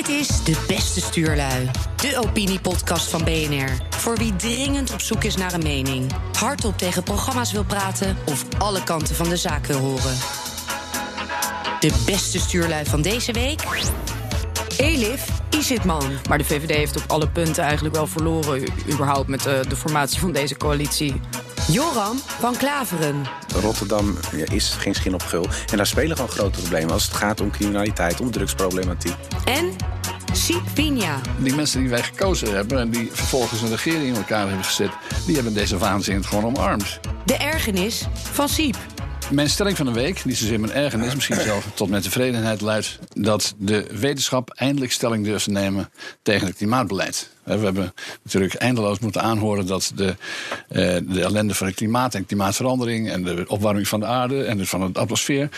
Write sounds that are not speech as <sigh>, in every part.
Dit is De Beste Stuurlui. De opiniepodcast van BNR. Voor wie dringend op zoek is naar een mening. Hardop tegen programma's wil praten of alle kanten van de zaak wil horen. De beste stuurlui van deze week. Elif Isitman. Maar de VVD heeft op alle punten eigenlijk wel verloren, überhaupt met de, de formatie van deze coalitie. Joram van Klaveren. Rotterdam is geen schin op gul. En daar spelen gewoon grote problemen als het gaat om criminaliteit, om drugsproblematiek. En Siep Pinja. Die mensen die wij gekozen hebben en die vervolgens een regering in elkaar hebben gezet, die hebben deze waanzin gewoon omarmd. De ergernis van Siep. Mijn stelling van de week, niet zozeer mijn ergernis, misschien zelf tot mijn tevredenheid, luidt dat de wetenschap eindelijk stelling durft te nemen tegen het klimaatbeleid. We hebben natuurlijk eindeloos moeten aanhoren dat de, eh, de ellende van het klimaat en klimaatverandering en de opwarming van de aarde en van de atmosfeer,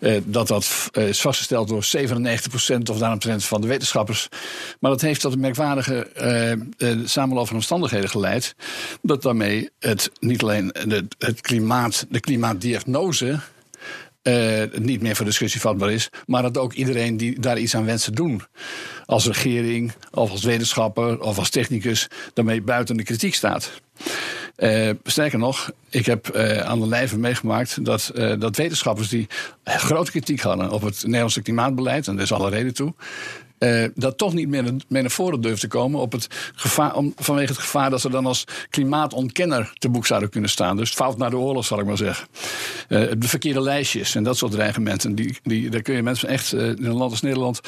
eh, dat dat eh, is vastgesteld door 97% of daaromtrent van de wetenschappers. Maar dat heeft tot een merkwaardige samenloop van omstandigheden geleid. Dat daarmee het niet alleen het klimaat, de klimaatdiagnose uh, niet meer voor discussie vatbaar is. Maar dat ook iedereen die daar iets aan wenst te doen. Als regering, of als wetenschapper, of als technicus, daarmee buiten de kritiek staat. Uh, sterker nog, ik heb uh, aan de lijve meegemaakt dat, dat wetenschappers die grote kritiek hadden op het Nederlandse klimaatbeleid, en daar is alle reden toe, uh, dat toch niet meer mee naar voren durft te komen op het gevaar, vanwege het gevaar dat ze dan als klimaatontkenner te boek zouden kunnen staan. Dus fout naar de oorlog, zal ik maar zeggen. De verkeerde lijstjes en dat soort dreigementen, die, die, daar kun je mensen echt uh, in een land als Nederland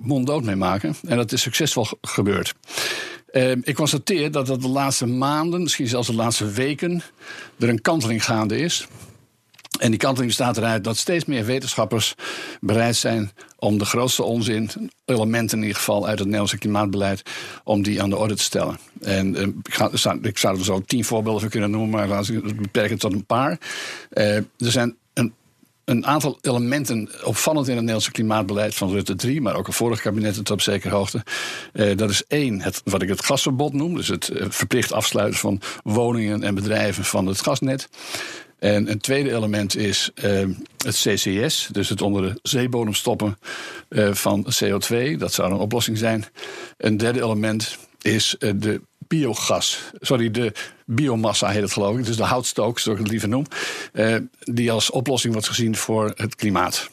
monddood mee maken. En dat is succesvol gebeurd. ik constateer dat dat de laatste maanden, misschien zelfs de laatste weken, er een kanteling gaande is. En die kanteling bestaat eruit dat steeds meer wetenschappers bereid zijn om de grootste onzin, elementen in ieder geval uit het Nederlandse klimaatbeleid, om die aan de orde te stellen. En uh, ik, ik, zou er zo tien voorbeelden van kunnen noemen, maar laten we het beperken tot een paar. Uh, er zijn een, een aantal elementen opvallend in het Nederlandse klimaatbeleid van Rutte 3, maar ook een vorig kabinet tot op zekere hoogte. Uh, dat is één, het, wat ik het gasverbod noem, dus het verplicht afsluiten van woningen en bedrijven van het gasnet. En een tweede element is uh, het CCS, dus het onder de zeebodem stoppen uh, van CO2. Dat zou een oplossing zijn. Een derde element is uh, de biogas, sorry, de biomassa heet het geloof ik, dus de houtstook, zoals ik het liever noem, die als oplossing wordt gezien voor het klimaat.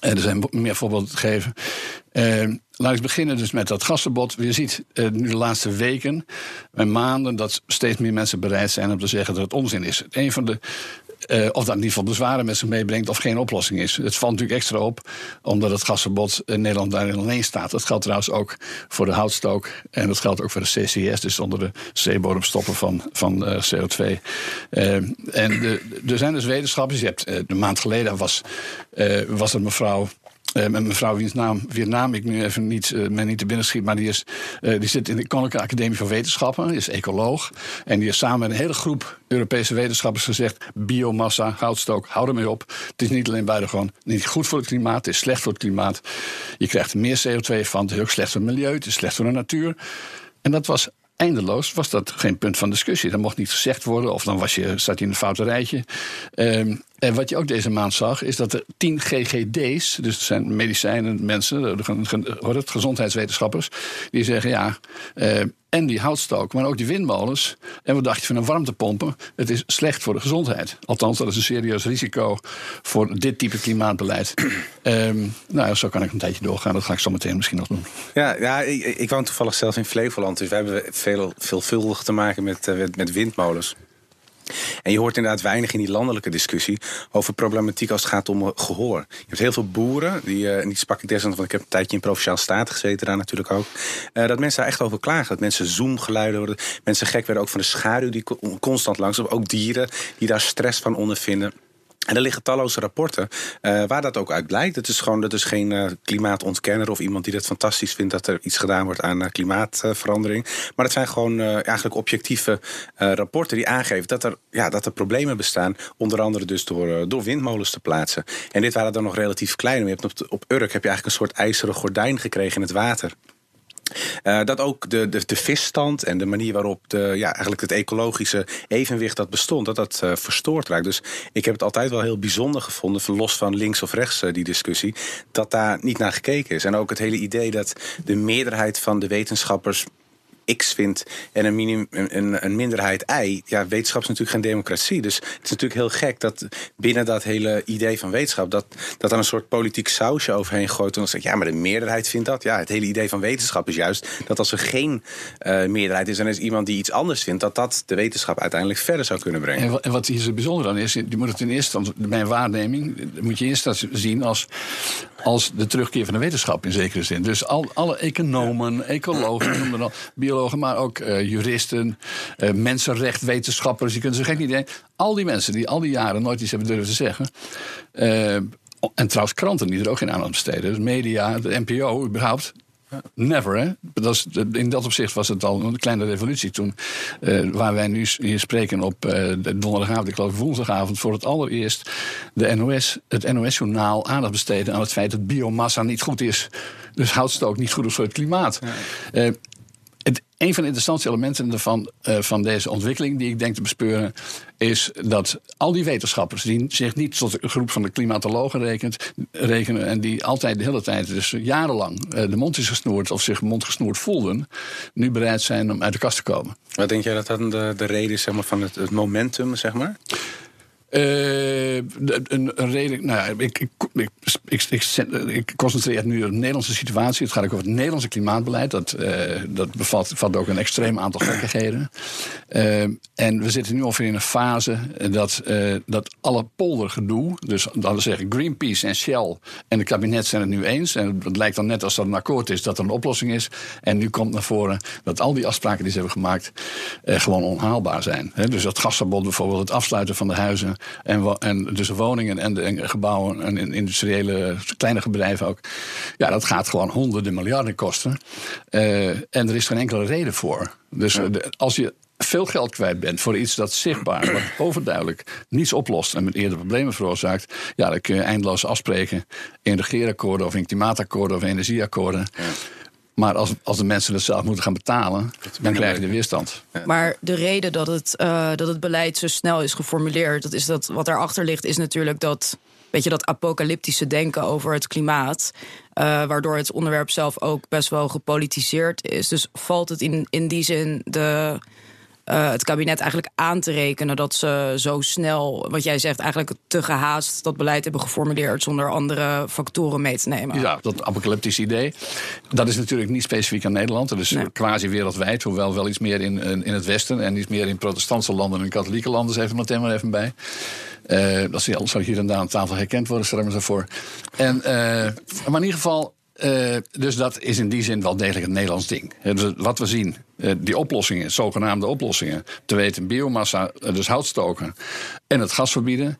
Er zijn meer voorbeelden te geven. Laat ik beginnen dus met dat gasverbod. Je ziet uh, nu de laatste weken en maanden dat steeds meer mensen bereid zijn om te zeggen dat het onzin is. Een van de uh, of dat in ieder geval bezwaren met zich meebrengt of geen oplossing is. Het valt natuurlijk extra op, omdat het gasverbod in Nederland daarin alleen staat. Dat geldt trouwens ook voor de houtstook en dat geldt ook voor de CCS, dus onder de zeebodemstoppen van, van uh, CO2. Uh, en er zijn dus wetenschappers, je een maand geleden was, was er mevrouw uh, met mevrouw wiens naam, ik nu even niet, uh, mij niet te binnen schiet, maar die, is, uh, die zit in de Koninklijke Academie van Wetenschappen, is ecoloog. En die is samen met een hele groep Europese wetenschappers gezegd: biomassa, houtstook, hou ermee op. Het is niet alleen buitengewoon niet goed voor het klimaat, het is slecht voor het klimaat. Je krijgt meer CO2 van, het is ook slecht voor het milieu, het is slecht voor de natuur. En dat was eindeloos was dat geen punt van discussie. Dat mocht niet gezegd worden of dan was je, zat je in een foute rijtje. Um, en wat je ook deze maand zag, is dat er 10 GGD's, dus het zijn medicijnen, mensen, het gezondheidswetenschappers, die zeggen ja, uh, en die houtstook, maar ook die windmolens. En wat dacht je van een warmtepompen? Het is slecht voor de gezondheid. Althans, dat is een serieus risico voor dit type klimaatbeleid. um, <clears throat> nou, zo kan ik een tijdje doorgaan. Dat ga ik zo meteen misschien nog doen. Ja, ja ik, ik woon toevallig zelf in Flevoland. Dus we hebben veel, veelvuldig te maken met, uh, met windmolens. En je hoort inderdaad weinig in die landelijke discussie over problematiek als het gaat om gehoor. Je hebt heel veel boeren, die, uh, en die sprak ik desnoods, want ik heb een tijdje in Provinciaal Staten gezeten daar natuurlijk ook. Uh, dat mensen daar echt over klagen. Dat mensen zoomgeluiden worden. Mensen gek werden ook van de schaduw die constant langs. Ook dieren die daar stress van ondervinden. En er liggen talloze rapporten uh, waar dat ook uit blijkt. Het is gewoon, dat is geen uh, klimaatontkenner of iemand die het fantastisch vindt dat er iets gedaan wordt aan uh, klimaatverandering. Maar het zijn gewoon eigenlijk objectieve rapporten die aangeven dat er, ja, dat er problemen bestaan. Onder andere dus door, door windmolens te plaatsen. En dit waren dan nog relatief klein. Je hebt op, op Urk heb je eigenlijk een soort ijzeren gordijn gekregen in het water. Uh, dat ook de, de, de, visstand en de manier waarop de, ja, eigenlijk het ecologische evenwicht dat bestond, dat dat uh, verstoord raakt. Dus ik heb het altijd wel heel bijzonder gevonden, van los van links of rechts uh, die discussie, dat daar niet naar gekeken is. En ook het hele idee dat de meerderheid van de wetenschappers X vindt en een, minim, een, een minderheid Y. Ja, wetenschap is natuurlijk geen democratie. Dus het is natuurlijk heel gek dat binnen dat hele idee van wetenschap... dat, dat er een soort politiek sausje overheen gooit. En dan zeg je, ja, maar de meerderheid vindt dat. Ja, het hele idee van wetenschap is juist dat als er geen uh, meerderheid is... en er is iemand die iets anders vindt... dat dat de wetenschap uiteindelijk verder zou kunnen brengen. En wat hier zo bijzonder aan is, je moet het in eerste instantie... mijn waarneming moet je eerst zien als, als de terugkeer van de wetenschap in zekere zin. Dus al, alle economen, ecologen, noem maar ook uh, juristen, uh, mensenrechtwetenschappers. Je kunt ze gek niet denken. Al die mensen die al die jaren nooit iets hebben durven te zeggen. Uh, en trouwens, kranten die er ook geen aandacht besteden. Dus media, de NPO überhaupt. Never, hè? Dat is, in dat opzicht was het al een kleine revolutie toen. Uh, waar wij nu hier spreken op uh, donderdagavond, ik geloof woensdagavond, voor het allereerst de NOS, het NOS-journaal aandacht besteden aan het feit dat biomassa niet goed is. Dus houtstook niet goed is voor het klimaat. Ja. Uh, een van de interessantste elementen ervan, uh, van deze ontwikkeling, die ik denk te bespeuren, is dat al die wetenschappers die zich niet tot de groep van de klimatologen rekent, rekenen en die altijd de hele tijd, dus jarenlang, uh, de mond is gesnoerd of zich mondgesnoerd voelden, nu bereid zijn om uit de kast te komen. Wat denk jij dat dan de, de reden is zeg maar, van het, het momentum, zeg maar? Uh, een, een, reden. Nou ik, ik, ik, ik, concentreer nu op de Nederlandse situatie. Het gaat ook over het Nederlandse klimaatbeleid. Dat, uh, dat bevat, ook een extreem aantal gekkigheden. Uh, en we zitten nu ongeveer in een fase dat, dat alle poldergedoe. Dus we zeggen Greenpeace en Shell en het kabinet zijn het nu eens. En het lijkt dan net als dat een akkoord is dat er een oplossing is. En nu komt naar voren dat al die afspraken die ze hebben gemaakt gewoon onhaalbaar zijn. dus dat gasverbod bijvoorbeeld, het afsluiten van de huizen en, en dus woningen en, de, en gebouwen en industriële kleine bedrijven ook. Ja, dat gaat gewoon honderden miljarden kosten. Uh, en er is geen enkele reden voor. Dus de, als je veel geld kwijt bent voor iets dat zichtbaar, wat <clears throat> overduidelijk niets oplost en met eerder problemen veroorzaakt, ja, dan kun je eindeloos afspreken in regeerakkoorden of in klimaatakkoorden of energieakkoorden. Ja. Maar als, als de mensen het zelf moeten gaan betalen, dan krijg je de weerstand. Maar de reden dat het, uh, dat het beleid zo snel is geformuleerd, dat is dat wat daarachter ligt, is natuurlijk dat, weet je, dat apocalyptische denken over het klimaat. Uh, waardoor het onderwerp zelf ook best wel gepolitiseerd is. Dus valt het in, in die zin de uh, het kabinet eigenlijk aan te rekenen dat ze zo snel, wat jij zegt, eigenlijk te gehaast dat beleid hebben geformuleerd zonder andere factoren mee te nemen. Ja, dat apocalyptisch idee. Dat is natuurlijk niet specifiek aan Nederland. Dat is nee. quasi wereldwijd, hoewel wel iets meer in, in het Westen en iets meer in protestantse landen en katholieke landen. Even meteen maar even bij. Uh, dat zal hier en daar aan tafel herkend worden, stel ik me zo voor. En, uh, maar in ieder geval, uh, dus dat is in die zin wel degelijk een Nederlands ding. Dus wat we zien, uh, die oplossingen, zogenaamde oplossingen, te weten biomassa, uh, dus houtstoken en het gas verbieden,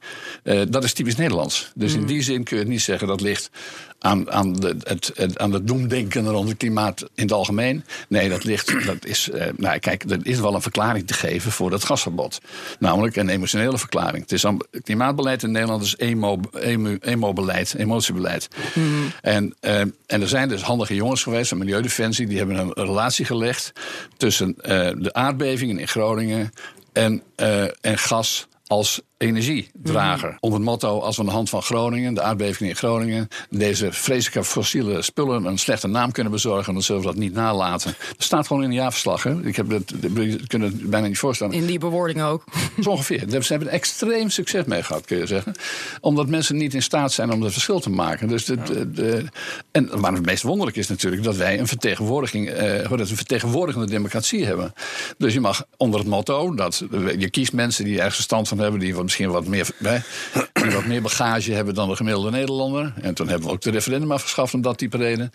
dat is typisch Nederlands. Dus mm. in die zin kun je het niet zeggen dat ligt aan, aan, de, het, het, aan het doemdenken rond het klimaat in het algemeen. Nee, dat ligt, dat is, nou kijk, er is wel een verklaring te geven voor dat gasverbod. Namelijk een emotionele verklaring. Het is klimaatbeleid in Nederland is emo, emo, emo-beleid, emotiebeleid. Mm. En en er zijn dus handige jongens geweest van Milieudefensie, die hebben een relatie gelegd tussen uh, de aardbevingen in Groningen en, en gas als energiedrager. Mm. Onder het motto: als we aan de hand van Groningen, de aardbeving in Groningen, deze vreselijke fossiele spullen een slechte naam kunnen bezorgen, dan zullen we dat niet nalaten. Dat staat gewoon in een jaarverslag. Hè? Ik heb het, kunnen het bijna niet voorstellen. In die bewoording ook. <laughs> Zo ongeveer. Ze hebben er extreem succes mee gehad, kun je zeggen. Omdat mensen niet in staat zijn om het verschil te maken. Dus de, de, de, en maar het meest wonderlijk is natuurlijk dat wij een vertegenwoordiging, eh, een vertegenwoordigende democratie hebben. Dus je mag onder het motto dat je kiest mensen die ergens verstand van hebben, die misschien wat meer, hè, wat meer bagage hebben dan de gemiddelde Nederlander. En toen hebben we ook de referendum afgeschaft om dat type reden.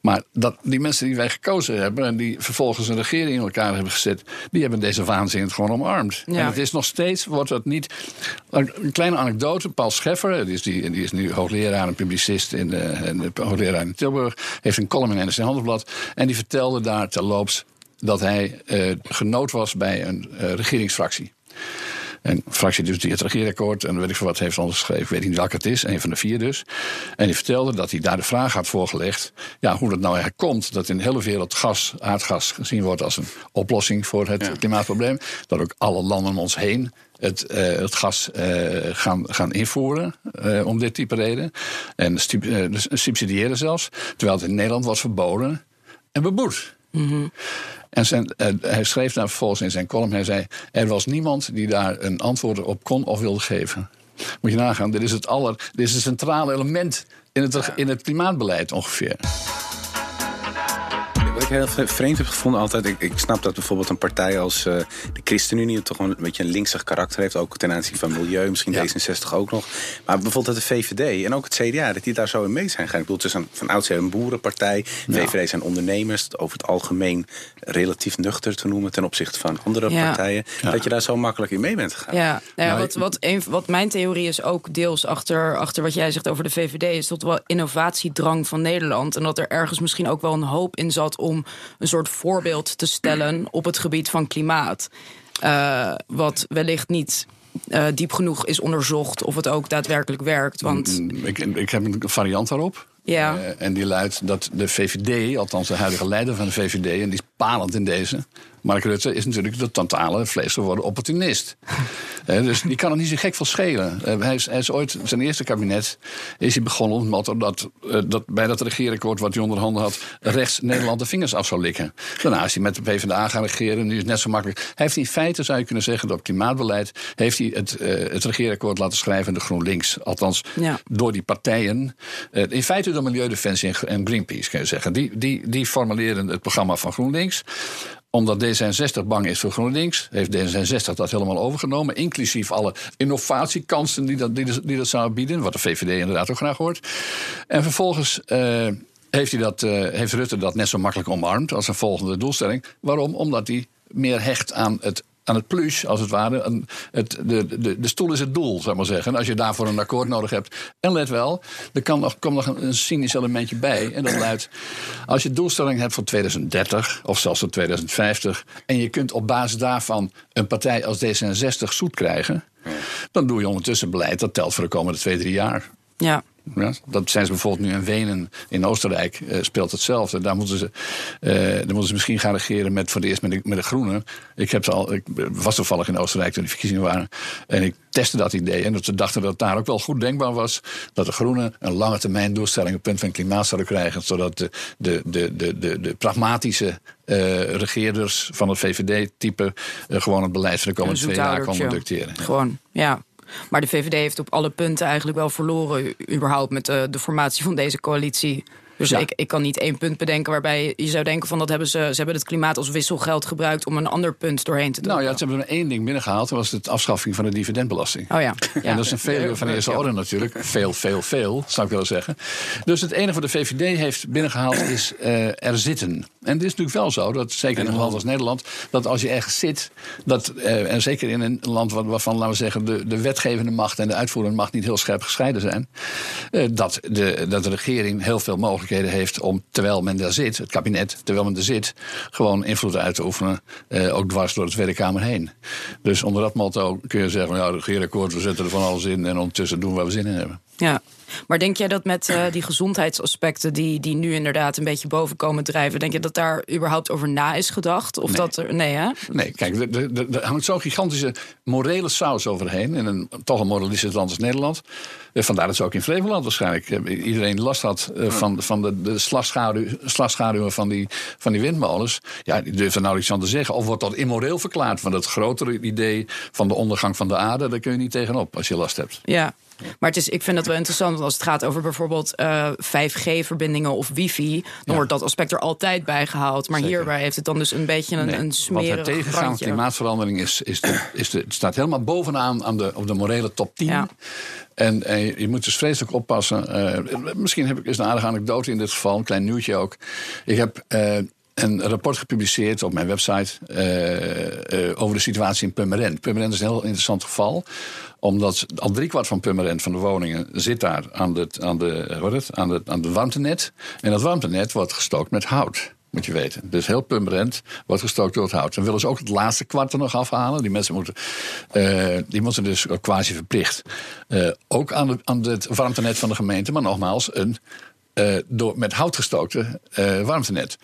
Maar dat, die mensen die wij gekozen hebben en die vervolgens een regering in elkaar hebben gezet, die hebben deze waanzin gewoon omarmd. Ja. En het is nog steeds, wordt dat niet. Een kleine anekdote: Paul Scheffer, die is, die, die is nu hoogleraar en publicist in, de, hoogleraar in Tilburg, heeft een column in NRC Handelsblad. En die vertelde daar terloops dat hij uh, genoot was bij een uh, regeringsfractie. Een fractie dus die het regeerakkoord en weet ik veel wat heeft onderschreven. Ik weet niet welke het is, een van de vier dus. En die vertelde dat hij daar de vraag had voorgelegd. Ja, hoe dat nou eigenlijk komt dat in de hele wereld gas, aardgas gezien wordt als een oplossing voor het klimaatprobleem. Dat ook alle landen om ons heen het, uh, het gas uh, gaan, gaan invoeren uh, om dit type reden. En dus subsidiëren zelfs. Terwijl het in Nederland was verboden en beboet. Mm -hmm. En zijn, hij schreef daar vervolgens in zijn column: hij zei: Er was niemand die daar een antwoord op kon of wilde geven. Moet je nagaan, dit is het, aller, dit is het centrale element in het, in het klimaatbeleid ongeveer ik heel vreemd heb gevonden altijd... Ik, ik snap dat bijvoorbeeld een partij als uh, de ChristenUnie... toch een beetje een linksig karakter heeft. Ook ten aanzien van milieu, misschien ja. D66 ook nog. Maar bijvoorbeeld dat de VVD en ook het CDA... dat die daar zo in mee zijn gegaan. Ik bedoel, het is een, van oudsher een boerenpartij. Ja. VVD zijn ondernemers. Over het algemeen relatief nuchter te noemen... ten opzichte van andere ja. partijen. Dat je daar zo makkelijk in mee bent gegaan. Ja, nou ja wat, wat, een, wat mijn theorie is ook deels achter, achter wat jij zegt over de VVD... is tot wel innovatiedrang van Nederland. En dat er ergens misschien ook wel een hoop in zat... om een soort voorbeeld te stellen op het gebied van klimaat. Uh, wat wellicht niet uh, diep genoeg is onderzocht of het ook daadwerkelijk werkt. Want... Mm, ik, ik heb een variant daarop. Ja. Uh, en die luidt dat de VVD, althans de huidige leider van de VVD, en die is palend in deze, Mark Rutte is natuurlijk de totale vleesgeworden opportunist. <laughs> dus die kan er niet zo gek van schelen. hij, is, hij is ooit, zijn eerste kabinet, is hij begonnen met dat, uh, dat bij dat regeerakkoord wat hij onder handen had, rechts Nederland de vingers af zou likken. Daarna is hij met de PvdA gaan regeren, nu is net zo makkelijk. Hij heeft in feite, zou je kunnen zeggen, dat op klimaatbeleid heeft hij het, uh, het regeerakkoord laten schrijven de GroenLinks. Althans, ja. door die partijen. In feite door Milieudefensie en Greenpeace, kun je zeggen. Die, die, die formuleren het programma van GroenLinks omdat D66 bang is voor GroenLinks, heeft D66 dat helemaal overgenomen. Inclusief alle innovatiekansen die dat, die, die dat zou bieden. Wat de VVD inderdaad ook graag hoort. En vervolgens. Uh, heeft, hij dat, uh, heeft Rutte dat net zo makkelijk omarmd als een volgende doelstelling. Waarom? Omdat hij meer hecht aan het aan het plus, als het ware. het, de, de, de stoel is het doel, zou ik maar zeggen. Als je daarvoor een akkoord nodig hebt. En let wel, er kan nog, komt nog een, een cynisch elementje bij. En dat luidt, als je doelstelling hebt voor 2030 of zelfs voor 2050... en je kunt op basis daarvan een partij als D66 zoet krijgen... dan doe je ondertussen beleid dat telt voor de komende twee, drie jaar. Ja. Ja, dat zijn ze bijvoorbeeld nu in Wenen, in Oostenrijk, uh, speelt hetzelfde. Daar moeten, ze, uh, daar moeten ze misschien gaan regeren met voor het eerst met de, met de groenen. Ik, heb al, ik was toevallig in Oostenrijk toen de verkiezingen waren. En ik testte dat idee. En dat ze dachten dat het daar ook wel goed denkbaar was. Dat de groenen een lange termijn doelstelling op punt van klimaat zouden krijgen. Zodat de, de, de, de, de, de pragmatische uh, regeerders van het VVD-type gewoon het beleid van de komende twee jaar kon conducteren. Gewoon, ja. Maar de VVD heeft op alle punten eigenlijk wel verloren, überhaupt met de, de formatie van deze coalitie. Dus ja. ik, ik kan niet één punt bedenken waarbij je zou denken van dat hebben ze, ze hebben het klimaat als wisselgeld gebruikt om een ander punt doorheen te doen. Nou ja, ze hebben er één ding binnengehaald, dat was de afschaffing van de dividendbelasting. Oh ja. ja. En dat is een veel van de eerste orde natuurlijk. Veel, veel, veel, zou ik willen zeggen. Dus het enige wat de VVD heeft binnengehaald is uh, er zitten. En het is natuurlijk wel zo, dat zeker in een land als Nederland, dat als je ergens zit, dat, uh, en zeker in een land waarvan, laten we zeggen, de, de wetgevende macht en de uitvoerende macht niet heel scherp gescheiden zijn, uh, dat, de, dat de regering heel veel heeft om, terwijl men daar zit, het kabinet, terwijl men er zit, gewoon invloed uit te oefenen, eh, ook dwars door de Tweede Kamer heen. Dus onder dat motto kun je zeggen, het regeerakkoord, we zetten er van alles in en ondertussen doen waar we zin in hebben. Ja, maar denk jij dat met uh, die gezondheidsaspecten die, die nu inderdaad een beetje boven komen drijven, denk je dat daar überhaupt over na is gedacht? Of nee. dat er, nee, hè? Nee, kijk, er hangt zo'n gigantische morele saus overheen in een toch een moralistisch land als Nederland. Eh, vandaar dat ze ook in Flevoland waarschijnlijk eh, iedereen last had van, van de, de slagschaduw, slagschaduwen van die, van die windmolens. Ja, die durft er nou iets aan te zeggen. Of wordt dat immoreel verklaard? van het grotere idee van de ondergang van de aarde, daar kun je niet tegenop als je last hebt. Ja, maar het is, ik vind dat wel interessant, want als het gaat over bijvoorbeeld uh, 5G-verbindingen of wifi, dan ja. wordt dat aspect er altijd bij gehaald. Maar Zeker. hierbij heeft het dan dus een beetje een, nee, een smerig Want het tegengaan klimaatverandering is, is, de, is de, staat helemaal bovenaan aan de, op de morele top 10. Ja. En, en, je moet dus vreselijk oppassen. Uh, misschien heb ik eens een aardige anekdote in dit geval, een klein nieuwtje ook. Ik heb uh, een rapport gepubliceerd op mijn website uh, uh, over de situatie in Purmerend. Purmerend is een heel interessant geval, omdat al driekwart van Purmerend van de woningen zit daar aan, de, aan, de, wat het, aan, aan de warmtenet. En dat warmtenet wordt gestookt met hout. moet je weten. Dus heel Purmerend wordt gestookt door het hout. Dan willen ze ook het laatste kwart er nog afhalen. Die mensen moeten, die moeten dus quasi verplicht. Ook aan, de, aan het warmtenet van de gemeente, maar nogmaals, een uh, door, met hout gestookte warmtenet.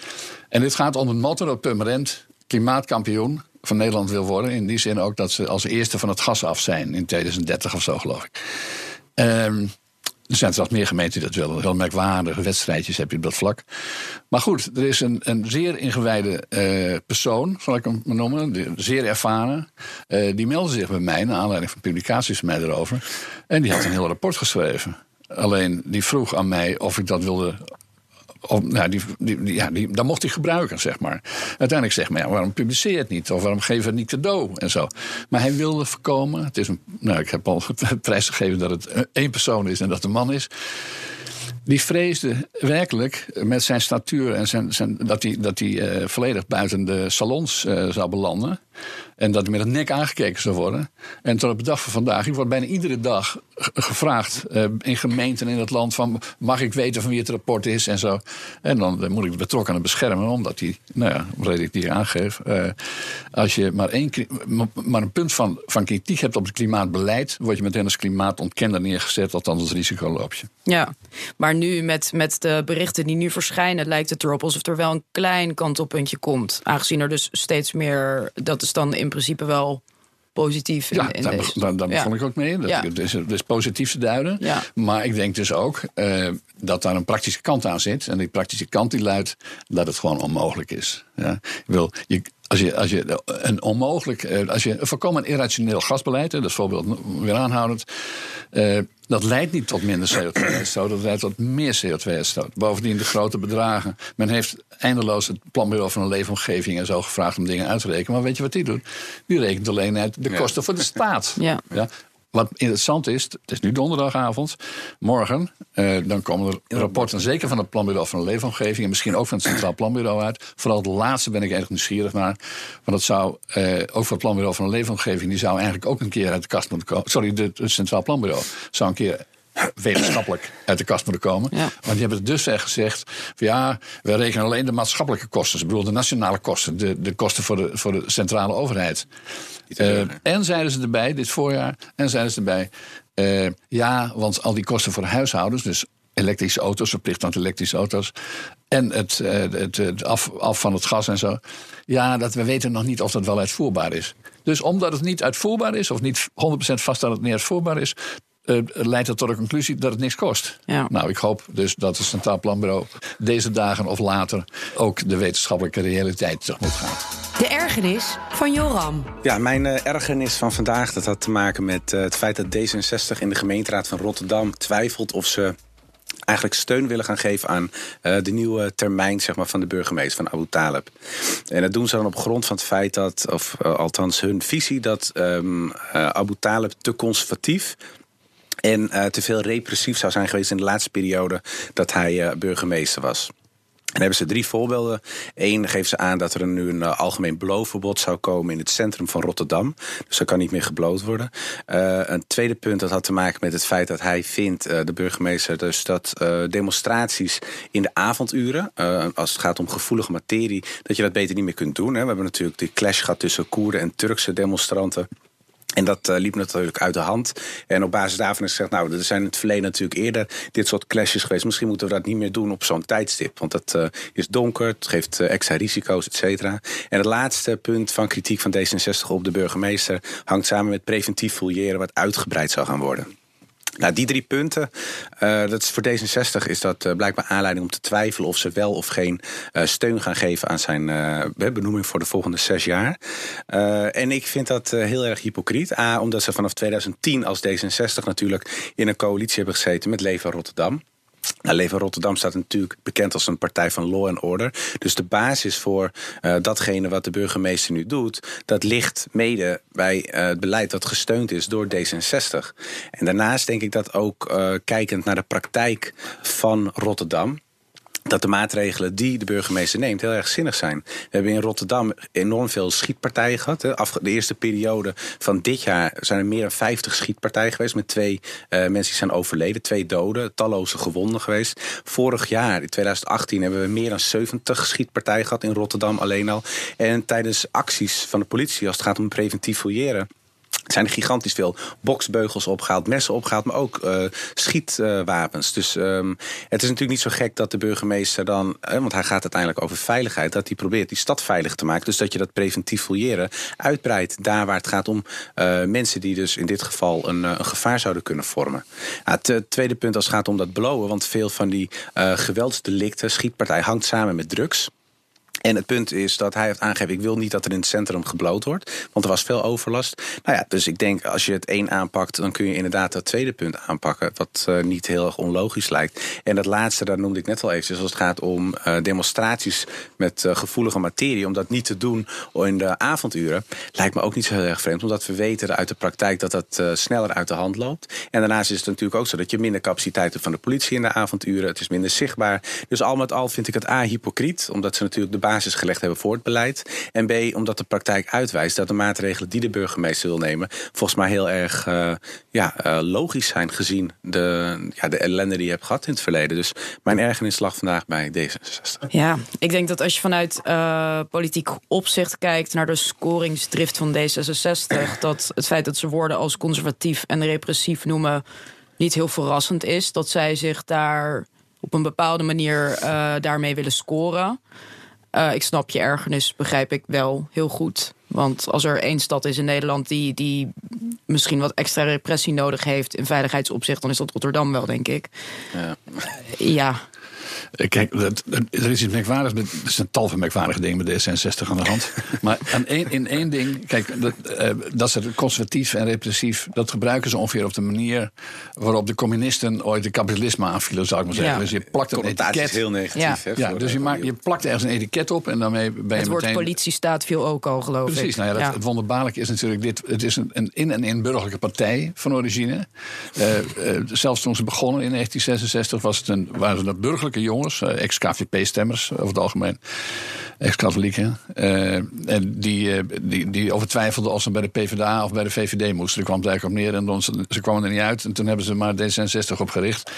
En dit gaat onder het motto dat Purmerend klimaatkampioen van Nederland wil worden. In die zin ook dat ze als eerste van het gas af zijn in 2030 of zo, geloof ik. Um, er zijn zelfs meer gemeenten die dat willen. Heel merkwaardige wedstrijdjes heb je op dat vlak. Maar goed, er is een, een zeer ingewijde uh, persoon, zal ik hem noemen, zeer ervaren. Uh, die meldde zich bij mij, naar aanleiding van publicaties van mij erover. En die had een heel rapport geschreven. Alleen die vroeg aan mij of ik dat wilde nou, die, ja, die, dan mocht hij gebruiken, zeg maar. Uiteindelijk zeg maar, ja, waarom publiceer het niet? Of waarom geef het niet cadeau? En zo. Maar hij wilde voorkomen. Het is een, nou, ik heb al <laughs> prijsgegeven dat het één persoon is en dat het een man is. Die vreesde werkelijk met zijn statuur en zijn, zijn, dat hij, dat uh, volledig buiten de salons uh, zou belanden. En dat hij met een nek aangekeken zou worden. En tot op de dag van vandaag, ik word bijna iedere dag gevraagd uh, in gemeenten in het land: van, mag ik weten van wie het rapport is en zo. En dan moet ik de betrokkenen beschermen, omdat hij, nou ja, reden ik die aangeef. Als je maar, één, maar een punt van, van kritiek hebt op het klimaatbeleid, word je meteen als klimaatontkenner neergezet, althans als risicoloopje. Ja, maar nu met, met de berichten die nu verschijnen, lijkt het erop alsof er wel een klein kantelpuntje komt. Aangezien er dus steeds meer, dat is dan in principe wel positief. In, ja, daar, daar, ja. ik ook mee. Dat, ja. is, positief te duiden. Ja. Maar ik denk dus ook uh, dat daar een praktische kant aan zit. En die praktische kant die luidt dat het gewoon onmogelijk is. Ja. Ik wil, je, als je, als je een onmogelijk, eh, als je een volkomen irrationeel gasbeleid, dat is voorbeeld weer aanhoudend, uh, dat leidt niet tot minder CO2-uitstoot, dat leidt tot meer CO2-uitstoot. Bovendien de grote bedragen. Men heeft eindeloos het planbureau van een leefomgeving en zo gevraagd om dingen uit te rekenen. Maar weet je wat die doet? Die rekent alleen uit de kosten voor de staat. Ja. ja. Wat interessant is, het is nu donderdagavond. Morgen, eh, dan komen er rapporten, zeker van het Planbureau van de Leefomgeving... en misschien ook van het Centraal Planbureau uit. Vooral het laatste ben ik erg nieuwsgierig naar. Want dat zou, eh, ook voor het Planbureau van de Leefomgeving... die zou eigenlijk ook een keer uit de kast moeten komen. Sorry, het Centraal Planbureau zou een keer <laughs> wetenschappelijk uit de kast moeten komen. Want die hebben het dus gezegd: van ja, we rekenen alleen de maatschappelijke kosten. Ik bedoel, de nationale kosten, de, de kosten voor de, voor de centrale overheid. Uh, en zeiden ze erbij, dit voorjaar, en zeiden ze erbij: uh, ja, want al die kosten voor huishoudens, dus elektrische auto's, verplicht aan elektrische auto's. En het, uh, het, het af, af, van het gas en zo. Ja, dat we weten nog niet of dat wel uitvoerbaar is. Dus omdat het niet uitvoerbaar is, of niet 100% vast dat het niet uitvoerbaar is, uh, leidt dat tot de conclusie dat het niks kost. Ja. Nou, ik hoop dus dat het Centraal Planbureau deze dagen of later ook de wetenschappelijke realiteit tegemoet gaat. De ergernis van Joram. Ja, mijn uh, ergernis van vandaag dat had te maken met uh, het feit dat D66 in de gemeenteraad van Rotterdam twijfelt of ze eigenlijk steun willen gaan geven aan uh, de nieuwe termijn zeg maar, van de burgemeester van Abu Talib. En dat doen ze dan op grond van het feit dat, of uh, althans hun visie, dat um, uh, Abu Talib te conservatief en uh, te veel repressief zou zijn geweest in de laatste periode dat hij uh, burgemeester was. En hebben ze drie voorbeelden. Eén geeft ze aan dat er nu een uh, algemeen blootverbod zou komen in het centrum van Rotterdam. Dus er kan niet meer gebloot worden. Een tweede punt dat had te maken met het feit dat hij vindt, de burgemeester, dus dat demonstraties in de avonduren, als het gaat om gevoelige materie, dat je dat beter niet meer kunt doen. Hè. We hebben natuurlijk die clash gehad tussen Koerden en Turkse demonstranten. En dat uh, liep natuurlijk uit de hand. En op basis daarvan is gezegd, nou, er zijn in het verleden natuurlijk eerder dit soort clashes geweest. Misschien moeten we dat niet meer doen op zo'n tijdstip. Want dat uh, is donker, het geeft uh, extra risico's, et cetera. En het laatste punt van kritiek van D66 op de burgemeester hangt samen met preventief fouilleren, wat uitgebreid zou gaan worden. Nou, die drie punten, uh, dat is voor D66 is dat uh, blijkbaar aanleiding om te twijfelen of ze wel of geen uh, steun gaan geven aan zijn benoeming voor de volgende zes jaar. en ik vind dat heel erg hypocriet. A, omdat ze vanaf 2010 als D66 natuurlijk in een coalitie hebben gezeten met Leven Rotterdam. Nou, Leven Rotterdam staat natuurlijk bekend als een partij van law and order. Dus de basis voor uh, datgene wat de burgemeester nu doet, dat ligt mede bij uh, het beleid dat gesteund is door D66. En daarnaast denk ik dat ook uh, kijkend naar de praktijk van Rotterdam dat de maatregelen die de burgemeester neemt heel erg zinnig zijn. We hebben in Rotterdam enorm veel schietpartijen gehad. De eerste periode van dit jaar zijn er meer dan 50 schietpartijen geweest... met twee uh, mensen die zijn overleden, twee doden, talloze gewonden geweest. Vorig jaar, in 2018, hebben we meer dan 70 schietpartijen gehad in Rotterdam alleen al. En tijdens acties van de politie, als het gaat om preventief fouilleren zijn er gigantisch veel boksbeugels opgehaald, messen opgehaald, maar ook uh, schietwapens. dus um, het is natuurlijk niet zo gek dat de burgemeester dan, uh, want hij gaat uiteindelijk over veiligheid, dat hij probeert die stad veilig te maken. Dus dat je dat preventief fouilleren uitbreidt daar waar het gaat om uh, mensen die dus in dit geval een, een gevaar zouden kunnen vormen. het tweede punt als het gaat om dat blowen, want veel van die geweldsdelicten, schietpartij, hangt samen met drugs. En het punt is dat hij heeft aangegeven... ik wil niet dat er in het centrum gebloot wordt. Want er was veel overlast. Nou ja, dus ik denk als je het één aanpakt... dan kun je inderdaad dat tweede punt aanpakken. Wat uh, niet heel erg onlogisch lijkt. En dat laatste, daar noemde ik net al eventjes... als het gaat om uh, demonstraties met uh, gevoelige materie... om dat niet te doen in de avonduren... lijkt me ook niet zo heel erg vreemd. Omdat we weten uit de praktijk dat dat sneller uit de hand loopt. En daarnaast is het natuurlijk ook zo... dat je minder capaciteit hebt van de politie in de avonduren. Het is minder zichtbaar. Dus al met al vind ik het A, hypocriet. Omdat ze natuurlijk de basis gelegd hebben voor het beleid. En B, omdat de praktijk uitwijst dat de maatregelen die de burgemeester wil nemen, volgens mij heel erg uh, ja, uh, logisch zijn gezien de, ja, de ellende die je hebt gehad in het verleden. Dus mijn ergernis lag vandaag bij D66. Ja, ik denk dat als je vanuit uh, politiek opzicht kijkt naar de scoringsdrift van D66, dat het feit dat ze woorden als conservatief en repressief noemen niet heel verrassend is. Dat zij zich daar op een bepaalde manier daarmee willen scoren. Uh, ik snap je ergernis, begrijp ik wel heel goed. Want als er één stad is in Nederland die, die misschien wat extra repressie nodig heeft in veiligheidsopzicht, dan is dat Rotterdam wel, denk ik. Ja. ja. Eh, kijk, er is iets merkwaardigs. Met, er zijn tal van merkwaardige dingen met D66 aan de hand. <laughs> maar aan één, in één ding, kijk, dat, uh, dat ze conservatief en repressief, dat gebruiken ze ongeveer op de manier waarop de communisten ooit de kapitalisme aanvielen, zou ik maar zeggen. Ja. Dus je plakt een etiket. is heel negatief. Ja, ja dus je, maakt, je plakt ergens een etiket op en daarmee ben je het woord meteen... politiestaat viel ook al, geloof Precies, ik. nou ja, dat, het wonderbaarlijke is natuurlijk dit. Het is een, een in- en in burgerlijke partij van origine. Uh, uh, zelfs toen ze begonnen in 1966 was het een, waren het burgerlijke uh, ex-KVP-stemmers over het algemeen, ex-katholieken. Uh, en die, uh, die, die overtwijfelden of ze bij de PvdA of bij de VVD moesten. Daar kwam het eigenlijk op neer en dan, ze kwamen er niet uit. En toen hebben ze maar D66 opgericht.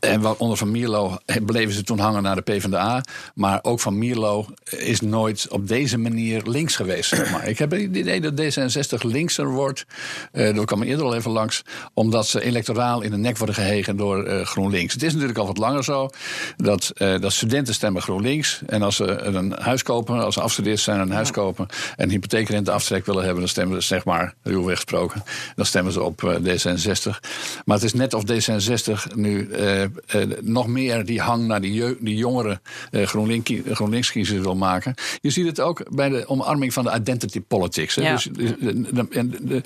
En onder Van Mierlo bleven ze toen hangen naar de PvdA. Maar ook Van Mierlo is nooit op deze manier links geweest. Zeg maar. Ik heb het idee dat D66 linkser wordt. Uh, dat kwam eerder al even langs. Omdat ze electoraal in de nek worden gehegen door uh, GroenLinks. Het is natuurlijk al wat langer zo. Dat, uh, dat studenten stemmen GroenLinks. En als ze een huis kopen, als ze afgestudeerd zijn een huis kopen. En een hypotheekrenteaftrek willen hebben. Dan stemmen ze, zeg maar, ruwweg gesproken. Dan stemmen ze op D66. Maar het is net of D66 nu nog meer die hang naar die, die jongere GroenLinks, GroenLinks-kiezers wil maken. Je ziet het ook bij de omarming van de identity politics. Hè. Ja. Dus, de,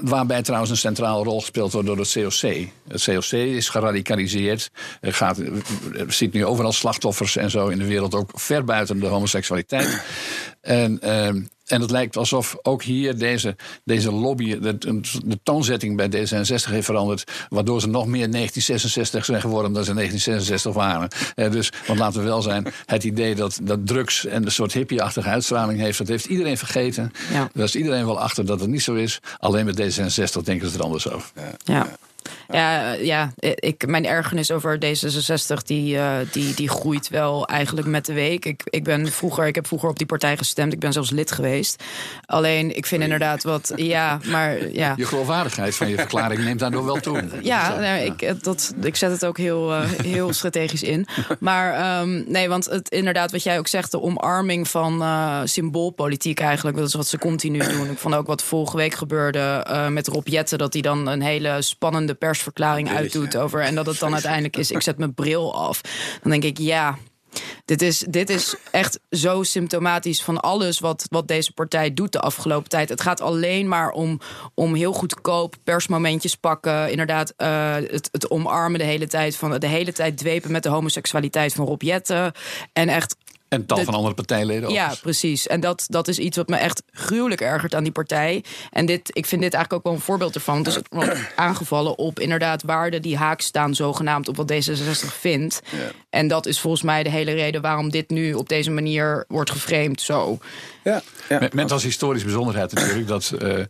waarbij trouwens een centrale rol gespeeld wordt door het COC. Het COC is geradicaliseerd. Er gaat, ziet nu overal slachtoffers en zo in de wereld, ook ver buiten de homoseksualiteit. En, uh, en het lijkt alsof ook hier deze, deze lobby, de, de toonzetting bij D66 heeft veranderd. Waardoor ze nog meer 1966 zijn geworden dan ze 1966 waren. Eh, dus, want laten we wel zijn, het idee dat, dat drugs en een soort hippie-achtige uitstraling heeft, dat heeft iedereen vergeten. Ja. Daar is iedereen wel achter dat het niet zo is. Alleen met D66 denken ze er anders over. Ja. Ja. Ja, ja ik, mijn ergernis over D66 die, uh, die, die groeit wel eigenlijk met de week. Ik, ik, ben vroeger, ik heb vroeger op die partij gestemd. Ik ben zelfs lid geweest. Alleen, ik vind inderdaad wat... Ja, maar ja. Je geloofwaardigheid van je verklaring neemt daardoor wel toe. <laughs> Ja, nou, ik, dat, ik zet het ook heel, uh, heel strategisch in. Maar um, nee, want het, inderdaad wat jij ook zegt... de omarming van uh, symboolpolitiek eigenlijk. Dat is wat ze continu doen. Ik vond ook wat vorige week gebeurde met Rob Jetten... dat hij dan een hele spannende persverklaring uitdoet over. En dat het dan uiteindelijk is: ik zet mijn bril af. Dan denk ik, ja. Dit is, dit is echt zo symptomatisch van alles wat, wat deze partij doet de afgelopen tijd. Het gaat alleen maar om, om heel goedkoop persmomentjes pakken. Inderdaad, uh, het, het omarmen de hele tijd van de hele tijd dwepen met de homoseksualiteit van Rob Jetten. En echt En tal van andere partijleden ook. Ja, precies. En dat, dat is iets wat me echt gruwelijk ergert aan die partij. En dit, ik vind dit eigenlijk ook wel een voorbeeld ervan. Dus het wordt <clears throat> aangevallen op inderdaad waarden die haak staan, zogenaamd op wat D66 vindt. En dat is volgens mij de hele reden waarom dit nu op deze manier wordt geframed. Zo. Ja, ja. Met, met als historisch bijzonderheid natuurlijk dat, eh,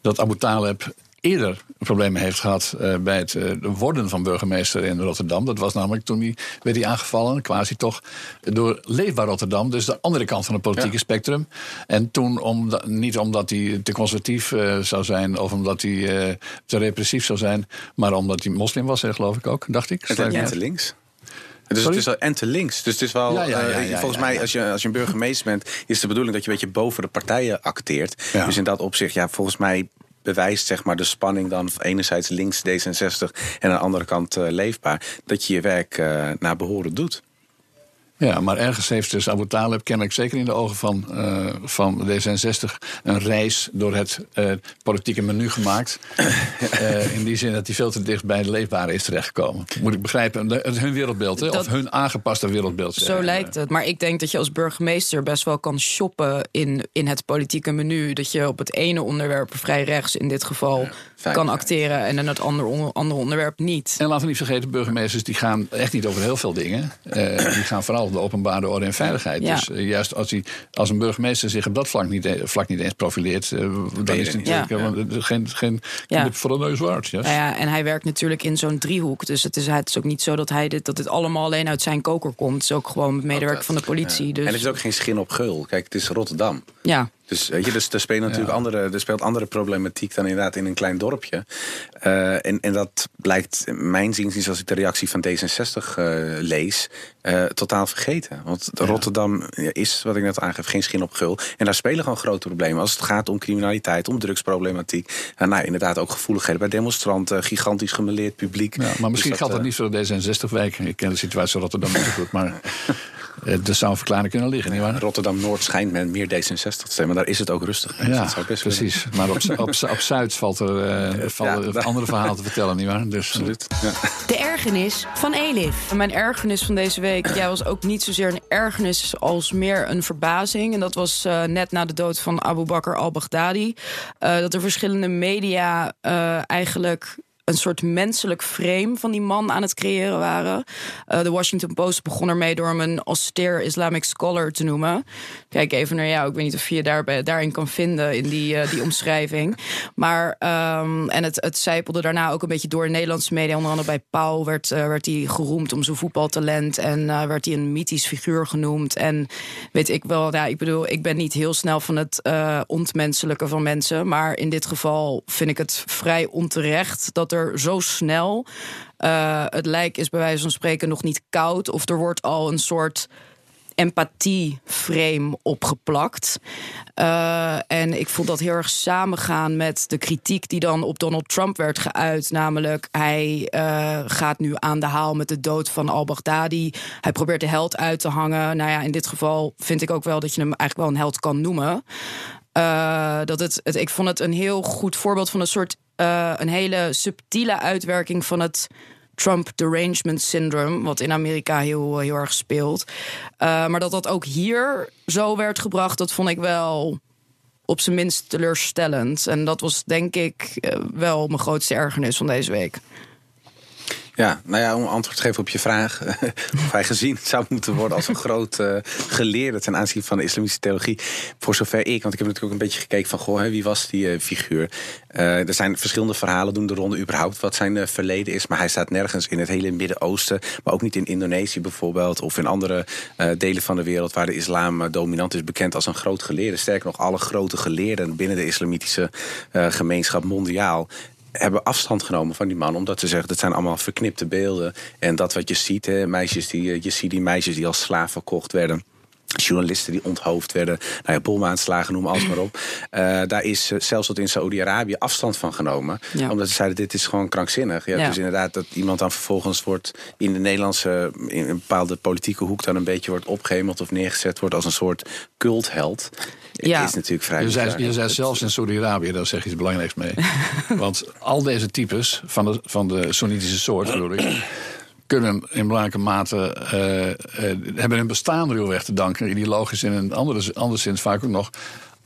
dat Abu Taleb eerder problemen heeft gehad eh, bij het eh, worden van burgemeester in Rotterdam. Dat was namelijk toen hij werd hij aangevallen, quasi toch, door Leefbaar Rotterdam. Dus de andere kant van het politieke Ja. spectrum. En toen, omdat, niet omdat hij te conservatief eh, zou zijn of omdat hij te repressief zou zijn, maar omdat hij moslim was, geloof ik ook, dacht ik. En, uit. te links. Dus Sorry? het is wel en te links. Dus het is wel. Ja, ja, ja, ja, volgens ja, mij, ja. Als, je, als je een burgemeester bent, is de bedoeling dat je een beetje boven de partijen acteert. Ja. Dus in dat opzicht, ja, volgens mij bewijst zeg maar de spanning dan enerzijds links D66 en aan de andere kant eh, leefbaar dat je je werk eh, naar behoren doet. Ja, maar ergens heeft dus Abu Talib kennelijk zeker in de ogen van, eh, van D66 een reis door het eh, politieke menu gemaakt. <coughs> Eh, in die zin dat hij veel te dicht bij de leefbare is terechtgekomen. Moet ik begrijpen, de- het- hun wereldbeeld, hè? Dat- of hun aangepaste wereldbeeld. Zo zeggen. lijkt het. Maar ik denk dat je als burgemeester best wel kan shoppen in, in het politieke menu. Dat je op het ene onderwerp vrij rechts in dit geval kan acteren en in het andere, onder- andere onderwerp niet. En laten we niet vergeten, burgemeesters die gaan echt niet over heel veel dingen. Eh, die gaan vooral om de openbare orde en veiligheid. Ja. Dus eh, juist als, hij, als een burgemeester zich op dat vlak niet, e- vlak niet eens profileert, eh, dan is het natuurlijk Ja. eh, geen, geen Ja. knip voor de neus waard. Yes. Nou ja, en hij werkt natuurlijk in zo'n driehoek. Dus het is, het is ook niet zo dat, hij dit, dat dit allemaal alleen uit zijn koker komt. Het is ook gewoon medewerker van de politie. Ja. Dus, En het is ook geen schijn op gul. Kijk, het is Rotterdam. ja. Dus, weet je, dus er, spelen natuurlijk andere, er speelt andere problematiek dan inderdaad in een klein dorpje. Eh, en, en dat blijkt, mijn ziens, als ik de reactie van D66 eh, lees, eh, totaal vergeten. Want Rotterdam is, wat ik net aangeef, geen schijn op gul. En daar spelen gewoon grote problemen. Als het gaat om criminaliteit, om drugsproblematiek. En nou, inderdaad ook gevoeligheden bij demonstranten, gigantisch gemeleerd publiek. Ja, maar misschien Dus geldt dat eh, niet voor de D66-wijk. Ik ken de situatie in Rotterdam niet zo goed, maar <laughs> er zou een verklaring kunnen liggen, nietwaar? Rotterdam-Noord schijnt men meer D66 te stemmen. Daar is het ook rustig. Dus Ja, dat zou best willen. precies. Maar op, op, op Zuid valt er eh, vallen Ja, daar- andere verhalen te vertellen, nietwaar? Dus, eh, Absoluut. Ja. De ergernis van Elif. Mijn ergernis van deze week ja, was ook niet zozeer een ergernis als meer een verbazing. En dat was eh, net na de dood van Abu Bakr al-Baghdadi. eh, dat er verschillende media eh, eigenlijk een soort menselijk frame van die man aan het creëren waren. Eh, de Washington Post begon ermee door hem een austere Islamic scholar te noemen. Kijk even naar jou. Ik weet niet of je je daarin kan vinden in die, eh, die omschrijving. Maar, ehm, en het, het zijpelde daarna ook een beetje door in Nederlandse media. Onder andere bij Pauw werd, eh, werd hij geroemd om zijn voetbaltalent. En werd hij een mythisch figuur genoemd. En weet ik wel, ja, ik bedoel, ik ben niet heel snel van het ontmenselijke van mensen. Maar in dit geval vind ik het vrij onterecht dat er zo snel. eh, het lijk is bij wijze van spreken nog niet koud. Of er wordt al een soort empathie-frame opgeplakt. Eh, en ik vond dat heel erg samengaan met de kritiek die dan op Donald Trump werd geuit. Namelijk, hij eh, gaat nu aan de haal met de dood van al-Baghdadi. Hij probeert de held uit te hangen. Nou ja, in dit geval vind ik ook wel dat je hem eigenlijk wel een held kan noemen. Dat het, het, ik vond het een heel goed voorbeeld van een soort eh, een hele subtiele uitwerking van het Trump derangement syndrome, wat in Amerika heel, heel erg speelt. Eh, maar dat dat ook hier zo werd gebracht, dat vond ik wel op zijn minst teleurstellend. En dat was denk ik eh, wel mijn grootste ergernis van deze week. Ja, nou ja, om antwoord te geven op je vraag. <laughs> of hij gezien zou moeten worden als een groot eh, geleerde ten aanzien van de islamitische theologie. Voor zover ik, want ik heb natuurlijk ook een beetje gekeken van, goh, wie was die eh, figuur? Eh, er zijn verschillende verhalen doen de ronde überhaupt wat zijn verleden is. Maar hij staat nergens in het hele Midden-Oosten, maar ook niet in Indonesië bijvoorbeeld. Of in andere delen van de wereld waar de islam dominant is, bekend als een groot geleerde. Sterker nog, alle grote geleerden binnen de islamitische gemeenschap mondiaal hebben afstand genomen van die man. Omdat ze zeggen, dat zijn allemaal verknipte beelden. En dat wat je ziet, hè, meisjes die, je ziet die meisjes die als slaaf verkocht werden. Journalisten die onthoofd werden, nou ja, bomaanslagen, noem alles maar op. Eh, daar is eh, zelfs tot in Saoedi-Arabië afstand van genomen. Ja. Omdat ze zeiden, dit is gewoon krankzinnig. Ja, Ja. Dus inderdaad, dat iemand dan vervolgens wordt in de Nederlandse, in een bepaalde politieke hoek dan een beetje wordt opgehemeld of neergezet wordt als een soort cultheld. Ja. Is natuurlijk vrij Je zei, bizar. je zei zelfs in Saudi-Arabië, daar zeg je iets belangrijks mee. <laughs> Want al deze types van de, van de Soenitische soort, bedoel ik, kunnen in belangrijke mate uh, uh, hebben hun bestaan ruwweg te danken, ideologisch en in andere, anderszins vaak ook nog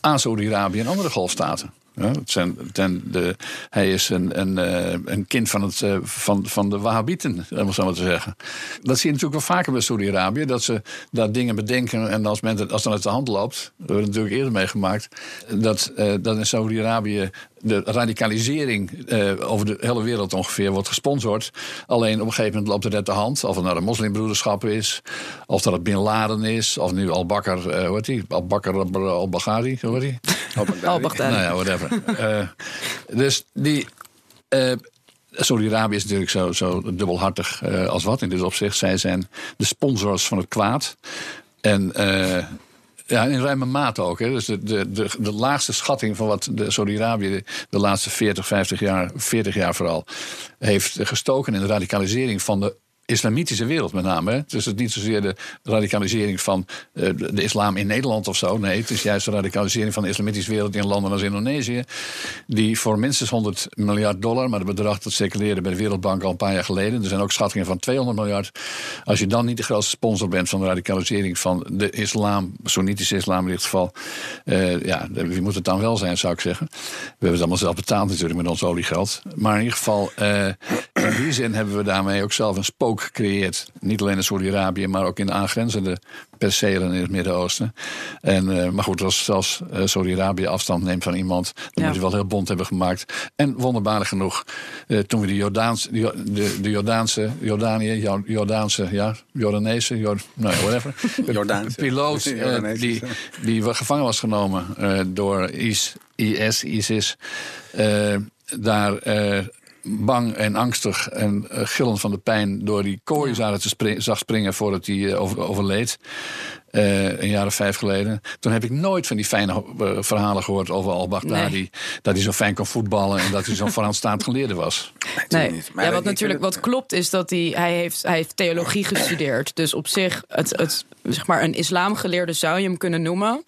aan Saudi-Arabië en andere golfstaten. Ja, het zijn, ten, de, hij is een, een, eh, een kind van, het, eh, van, van de Wahhabieten, om zo maar te zeggen. Dat zie je natuurlijk wel vaker bij Saudi-Arabië. Dat ze daar dingen bedenken en als, men, als dan uit de hand loopt... dat hebben we natuurlijk eerder meegemaakt... dat, dat in Saudi-Arabië de radicalisering uh, over de hele wereld ongeveer wordt gesponsord. Alleen op een gegeven moment loopt het net de hand. Of het nou de moslimbroederschap is, of dat het Bin Laden is, of nu Al-Bakr, uh, hoe heet die? Al-Bakr al-Baghari, hoe heet die? Al-Baghdadi. nou ja, whatever. uh, dus die... Saudi-Arabië is natuurlijk zo, zo dubbelhartig als wat in dit opzicht. Zij zijn de sponsors van het kwaad. En ja, in ruime mate ook. Hè. Dus de, de, de, de laagste schatting van wat Saudi-Arabië de, de laatste 40, 50 jaar, 40 jaar vooral, heeft gestoken in de radicalisering van de islamitische wereld met name. Dus het is niet zozeer de radicalisering van uh, de islam in Nederland of zo. Nee, het is juist de radicalisering van de islamitische wereld in landen als Indonesië. Die voor minstens 100 miljard dollar, maar het bedrag dat circuleerde bij de Wereldbank al een paar jaar geleden. Er zijn ook schattingen van 200 miljard. Als je dan niet de grootste sponsor bent van de radicalisering van de islam, Soenitische islam in dit geval. Uh, ja, wie moet het dan wel zijn, zou ik zeggen. We hebben het allemaal zelf betaald natuurlijk met ons oliegeld. Maar in ieder geval, uh, in die zin hebben we daarmee ook zelf een spook gecreëerd. Niet alleen in Saudi-Arabië, maar ook in de aangrenzende percelen in het Midden-Oosten. En, uh, maar goed, als, als uh, Saudi-Arabië afstand neemt van iemand, dan moet je wel heel bond hebben gemaakt. En wonderbaarlijk genoeg, uh, toen we de, Jordaans, de, de, de Jordaanse, Jordanië, Jordaanse, ja, Jordaanese, Jord, nou, whatever. <laughs> Jordaanse. <laughs> piloot die, die gevangen was genomen door IS, IS ISIS, daar bang en angstig en uh, gillend van de pijn door die kooi ja. spring, zag springen voordat hij uh, over, overleed. Uh, een jaar of vijf geleden. Toen heb ik nooit van die fijne verhalen gehoord over al-Baghdadi. Nee. Dat hij zo fijn kon voetballen en dat hij zo'n vooraanstaand geleerde was. Nee, nee. ja, wat natuurlijk wat klopt is dat hij, hij, heeft, hij heeft theologie gestudeerd. Dus op zich, het, het, zeg maar, een islamgeleerde zou je hem kunnen noemen.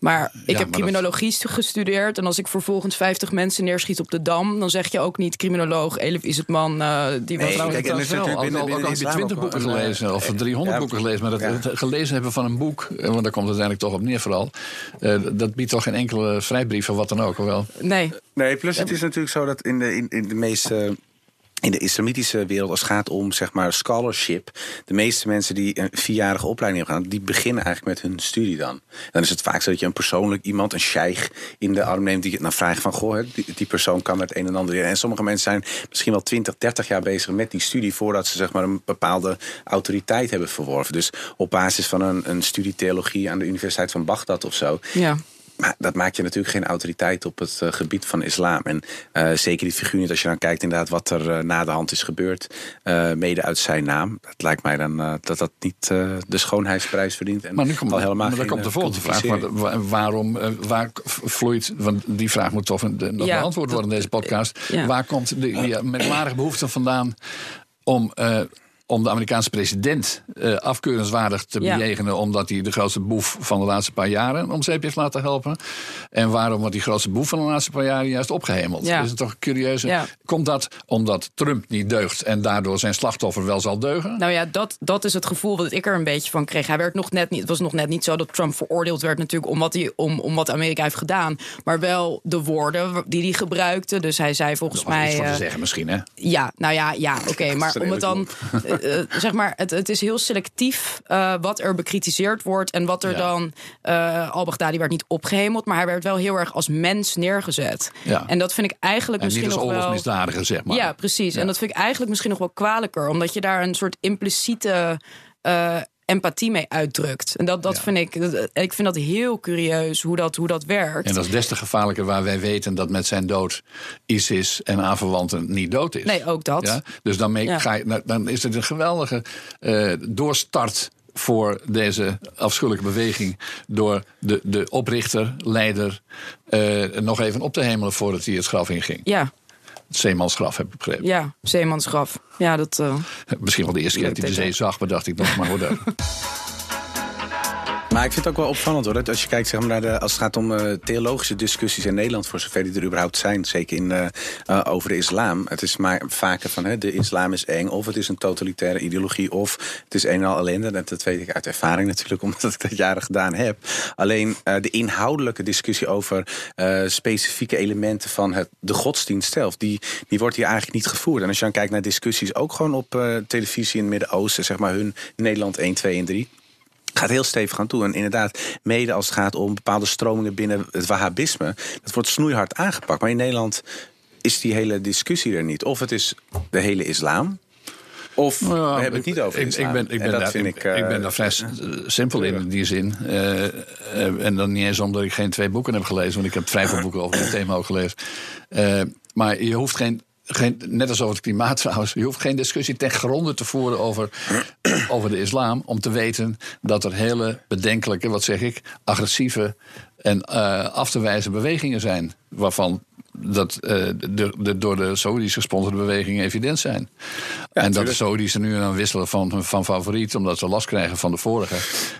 Maar ik ja, heb criminologie dat... gestudeerd. En als ik vervolgens 50 mensen neerschiet op de dam, dan zeg je ook niet criminoloog Elif is het man uh, die nee, was kijk, dat wel. Binnen, binnen, binnen al, al, 20 boeken gelezen of 300 ja, boeken gelezen, maar dat ja. gelezen hebben van een boek, want daar komt het uiteindelijk toch op neer vooral. Uh, dat biedt toch geen enkele vrijbrief of wat dan ook, wel? Nee. Nee, plus het is natuurlijk zo dat in de, in, in de meeste in de islamitische wereld, als het gaat om zeg maar scholarship, de meeste mensen die een vierjarige opleiding hebben die beginnen eigenlijk met hun studie dan. Dan is het vaak zo dat je een persoonlijk iemand, een sheikh, in de arm neemt die het dan vraagt van, goh, die, persoon kan met een en ander. En sommige mensen zijn misschien wel 20, 30 jaar bezig met die studie voordat ze zeg maar een bepaalde autoriteit hebben verworven. Dus op basis van een, een studie theologie aan de Universiteit van Bagdad of zo, ja. Maar dat maakt je natuurlijk geen autoriteit op het uh, gebied van islam. En uh, zeker die figuur niet als je dan kijkt inderdaad wat er uh, na de hand is gebeurd. mede uit zijn naam. Het lijkt mij dan dat dat niet de schoonheidsprijs verdient. En maar nu komt, al helemaal maar dan komt de volgende vraag. Maar waarom, waar vloeit, want die vraag moet toch nog ja, beantwoord worden in deze podcast. Ja. Waar komt de, die merkwaardige behoefte vandaan om om de Amerikaanse president uh, afkeurenswaardig te ja. bejegenen. omdat hij de grootste boef van de laatste paar jaren om zeep heeft laten helpen. En waarom wordt die grootste boef van de laatste paar jaren juist opgehemeld? Ja. Dat is toch curieus. Ja. Komt dat omdat Trump niet deugt en daardoor zijn slachtoffer wel zal deugen? Nou ja, dat, dat is het gevoel wat ik er een beetje van kreeg. Hij werd nog net niet, het was nog net niet zo dat Trump veroordeeld werd, natuurlijk, om wat, hij, om, om wat Amerika heeft gedaan. Maar wel de woorden die hij gebruikte. Dus hij zei volgens mij. Iets van te zeggen, misschien, hè? Ja, nou ja, ja oké. <laughs> Okay, maar om het dan. Uh, zeg maar, het, het is heel selectief uh, wat er bekritiseerd wordt. En wat er ja. dan. Uh, Al-Baghdadi werd niet opgehemeld, maar hij werd wel heel erg als mens neergezet. Ja. En dat vind ik eigenlijk en misschien niet als nog wel. misdadiger, zeg maar. Ja, precies. Ja. En dat vind ik eigenlijk misschien nog wel kwalijker, omdat je daar een soort impliciete. Uh, empathie mee uitdrukt. En dat, dat ja. vind ik, dat, ik vind dat heel curieus hoe dat, hoe dat werkt. En dat is des te gevaarlijker waar wij weten dat met zijn dood ISIS en aanverwanten niet dood is. Nee, ook dat. Ja? Dus dan, mee, ja. ga je, dan is het een geweldige uh, doorstart voor deze afschuwelijke beweging door de, de oprichter, leider, uh, nog even op te hemelen voordat hij het graf inging. Ja, het zeemansgraf, heb ik begrepen. Ja, zeemansgraf. Ja, dat, uh, Misschien wel de eerste keer dat hij de zee zag, maar dacht ik nog maar hoe dat. <laughs> Maar ik vind het ook wel opvallend hoor. Dat als je kijkt zeg maar, naar de, als het gaat om uh, theologische discussies in Nederland, voor zover die er überhaupt zijn, zeker in, uh, uh, over de islam. Het is maar vaker van hè, de islam is eng, of het is een totalitaire ideologie, of het is een en al ellende. Dat weet ik uit ervaring natuurlijk, <laughs> omdat ik dat jaren gedaan heb. Alleen de inhoudelijke discussie over specifieke elementen van het, de godsdienst zelf, die, die wordt hier eigenlijk niet gevoerd. En als je dan kijkt naar discussies, ook gewoon op televisie in het Midden-Oosten, zeg maar hun Nederland 1, 2 en 3 gaat heel stevig aan toe. En inderdaad, mede als het gaat om bepaalde stromingen binnen het Wahhabisme, dat wordt snoeihard aangepakt. Maar in Nederland is die hele discussie er niet. Of het is de hele islam. Of we hebben het niet over ik, ik ben, ik ben, daar, ik, ik, ben eh, daar vrij simpel in, in die zin. Uh, uh, en dan niet eens omdat ik geen twee boeken heb gelezen, want ik heb vrij veel <coughs> boeken over dit thema ook gelezen. maar je hoeft geen geen, net als over het klimaat trouwens, je hoeft geen discussie ten gronde te voeren over, <clears throat> over de islam. Om te weten dat er hele bedenkelijke, wat zeg ik, agressieve en uh, af te wijzen bewegingen zijn. Waarvan dat uh, de, de, door de Saudis gesponsorde bewegingen evident zijn. en dat de Saudis er nu aan wisselen van, van favoriet, omdat ze last krijgen van de vorige,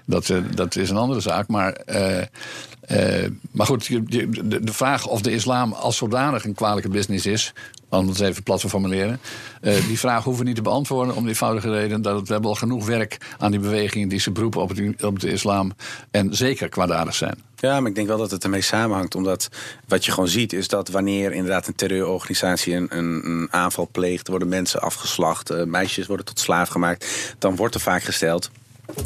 dat, uh, dat is een andere zaak. Maar, uh, maar goed, de, de, vraag of de islam als zodanig een kwalijke business is, het even plat formuleren. Uh, die vraag hoeven we niet te beantwoorden om de eenvoudige reden dat we hebben al genoeg werk aan die bewegingen die ze beroepen op, op de islam en zeker kwaadaardig zijn. Ja, maar ik denk wel dat het ermee samenhangt. Omdat wat je gewoon ziet is dat wanneer inderdaad een terreurorganisatie een, een, een aanval pleegt, worden mensen afgeslacht, uh, meisjes worden tot slaaf gemaakt, dan wordt er vaak gesteld.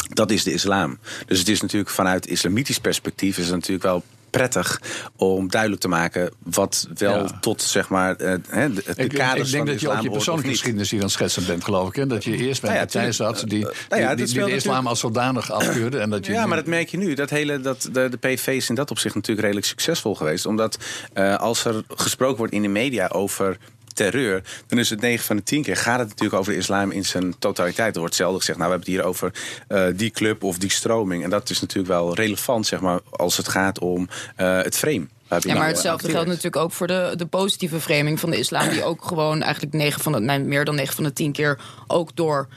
Dat is de islam. Dus het is natuurlijk vanuit islamitisch perspectief is het natuurlijk wel prettig om duidelijk te maken wat wel tot zeg maar uh, de, de ik, kaders ik denk dat je ook je persoonlijke geschiedenis hier aan het schetsen bent, geloof ik. Hè? Dat je eerst bij nou ja, een partij zat die, nou ja, die, die de islam als zodanig afkeurde. En dat je ja, nu... maar dat merk je nu. Dat hele, dat, de, de PV is in dat opzicht natuurlijk redelijk succesvol geweest. Omdat uh, als er gesproken wordt in de media over terreur, dan is het 9 van de 10 keer gaat het natuurlijk over de islam in zijn totaliteit. Er wordt zelden gezegd, nou we hebben het hier over uh, die club of die stroming. En dat is natuurlijk wel relevant, zeg maar, als het gaat om uh, het frame. Ja, maar hetzelfde geldt natuurlijk ook voor de, de positieve framing van de islam, die ook gewoon eigenlijk 9 van de, nee, meer dan 9 van de 10 keer ook door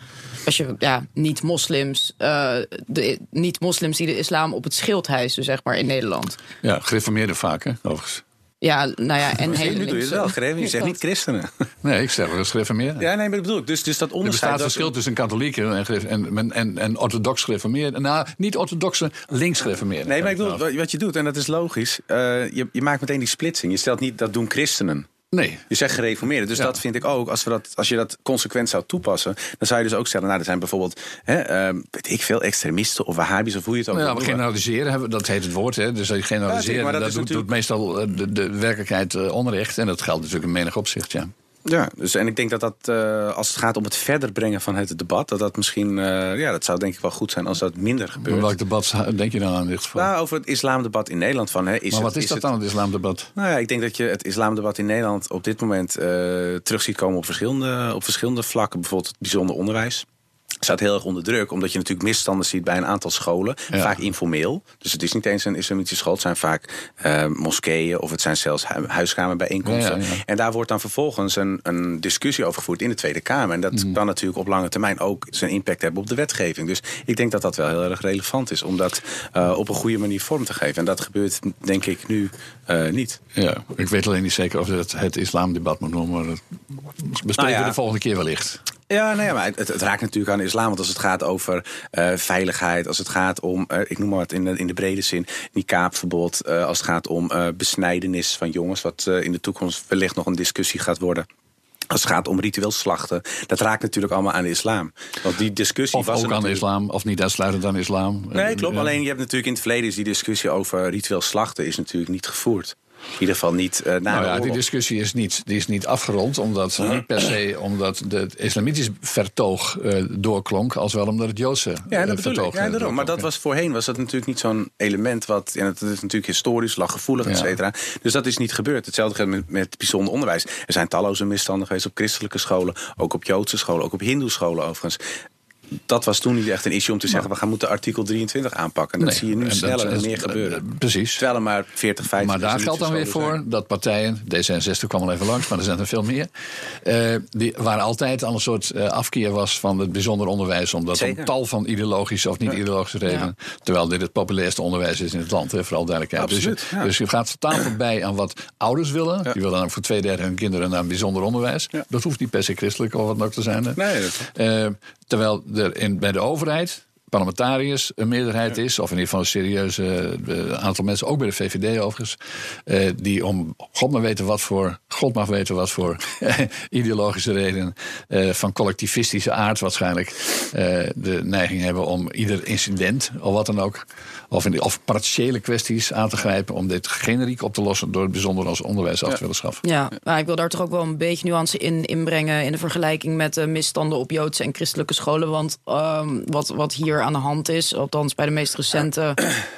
als je ja, niet-moslims, uh, de niet-moslims die de islam op het schild hijsen, zeg maar, in Nederland. Ja, gereformeerde vaak, hè, overigens. Ja, nou ja, en <laughs> hele Nu doe je het wel, gereven. Je zegt niet <laughs> christenen. Nee, ik zeg wel eens gereformeerd. Ja, nee, maar dat bedoel ik. Dus, dus dat onderscheid... Er bestaat verschil tussen katholieken en, en, en, en orthodox gereformeerd. Nou, niet orthodoxe links gereformeerd. Nee, maar ik bedoel, wat je doet, en dat is logisch. Uh, je, je maakt meteen die splitsing. Je stelt niet, dat doen christenen. Nee. Je zegt gereformeerde. Dus dat vind ik ook. Als, we dat, als je dat consequent zou toepassen, dan zou je dus ook stellen: nou, er zijn bijvoorbeeld, hè, uh, weet ik veel, extremisten of wahhabis of hoe je het ook Ja, we generaliseren, dat heet het woord. Hè. Dus generaliseren, ja, dat, dat doet, natuurlijk... doet, meestal eh, de, de werkelijkheid uh, onrecht. En dat geldt natuurlijk in menig opzicht, ja. Ja, dus en ik denk dat dat uh, als het gaat om het verder brengen van het debat, dat dat misschien, uh, ja, dat zou denk ik wel goed zijn als dat minder gebeurt. Maar welk debat denk je dan aan dit geval? Nou, over het islamdebat in Nederland. Van, hè, is maar wat het, is, dat dan, het islamdebat? Nou ja, ik denk dat je het islamdebat in Nederland op dit moment uh, terug ziet komen op verschillende, op verschillende vlakken. Bijvoorbeeld het bijzonder onderwijs staat heel erg onder druk, omdat je natuurlijk misstanden ziet bij een aantal scholen. Ja. Vaak informeel. Dus het is niet eens een islamitische school. Het zijn vaak uh, moskeeën of het zijn zelfs huiskamerbijeenkomsten. Ja, ja, en daar wordt dan vervolgens een, een, discussie over gevoerd in de Tweede Kamer. En dat mm. kan natuurlijk op lange termijn ook zijn impact hebben op de wetgeving. Dus ik denk dat dat wel heel erg relevant is om dat uh, op een goede manier vorm te geven. En dat gebeurt denk ik nu uh, niet. Ja, ik weet alleen niet zeker of het, het islamdebat moet noemen. Maar dat bespreken nou we de volgende keer wellicht. Ja, nee, maar het, het, raakt natuurlijk aan de islam. Want als het gaat over uh, veiligheid, als het gaat om, uh, ik noem maar wat in de, in de brede zin, niqabverbod. Uh, als het gaat om besnijdenis van jongens, wat in de toekomst wellicht nog een discussie gaat worden. Als het gaat om ritueel slachten, dat raakt natuurlijk allemaal aan de islam. Want die discussie of was ook aan de islam, of niet uitsluitend aan de islam. Nee, klopt. Alleen je hebt natuurlijk in het verleden is die discussie over ritueel slachten is natuurlijk niet gevoerd. In ieder geval niet uh, na nou ja, Die discussie is niet, die is niet afgerond, omdat niet per se omdat het islamitisch vertoog uh, doorklonk, als wel omdat het Joodse ja, dat uh, vertoog. Ja, daarom. Maar dat was voorheen was dat natuurlijk niet zo'n element wat. En het is natuurlijk historisch, laggevoelig, et cetera. Dus dat is niet gebeurd. Hetzelfde geldt met, met bijzonder onderwijs. Er zijn talloze misstanden geweest op christelijke scholen, ook op Joodse scholen, ook op Hindoe scholen overigens dat was toen niet echt een issue om te zeggen... we gaan moeten artikel 23 aanpakken. En dat Nee, zie je nu dat- sneller en meer gebeuren. eh, Precies. Terwijl er maar 40, 50 Maar daar geldt dan weer voor zijn. dat partijen, D66 kwam al even langs, maar er zijn er veel meer, eh, die, waar altijd al een soort eh, afkeer was van het bijzonder onderwijs, omdat Zeker. om tal van ideologische of niet ideologische redenen, terwijl dit het populairste onderwijs is in het land, hè, vooral duidelijkheid. Absoluut, dus, ja. dus je gaat totaal voorbij aan wat ouders willen. Die willen dan voor twee derde hun kinderen naar een bijzonder onderwijs. Dat hoeft niet per se christelijk of wat dan ook te zijn. hè. Nee, dat- terwijl er in, bij de overheid parlementariërs een meerderheid is, of in ieder geval een serieuze eh, aantal mensen, ook bij de VVD overigens, eh, die om God maar weten wat voor, God mag weten wat voor <laughs> ideologische redenen, eh, van collectivistische aard waarschijnlijk, eh, de neiging hebben om ieder incident, of wat dan ook, of, in, of partiële kwesties aan te grijpen om dit generiek op te lossen door het bijzonder als onderwijs af te willen schaffen. Ja, maar ik wil daar toch ook wel een beetje nuance in inbrengen in de vergelijking met de misstanden op Joodse en christelijke scholen. Want ehm, wat, wat hier aan de hand is, althans bij de meest recente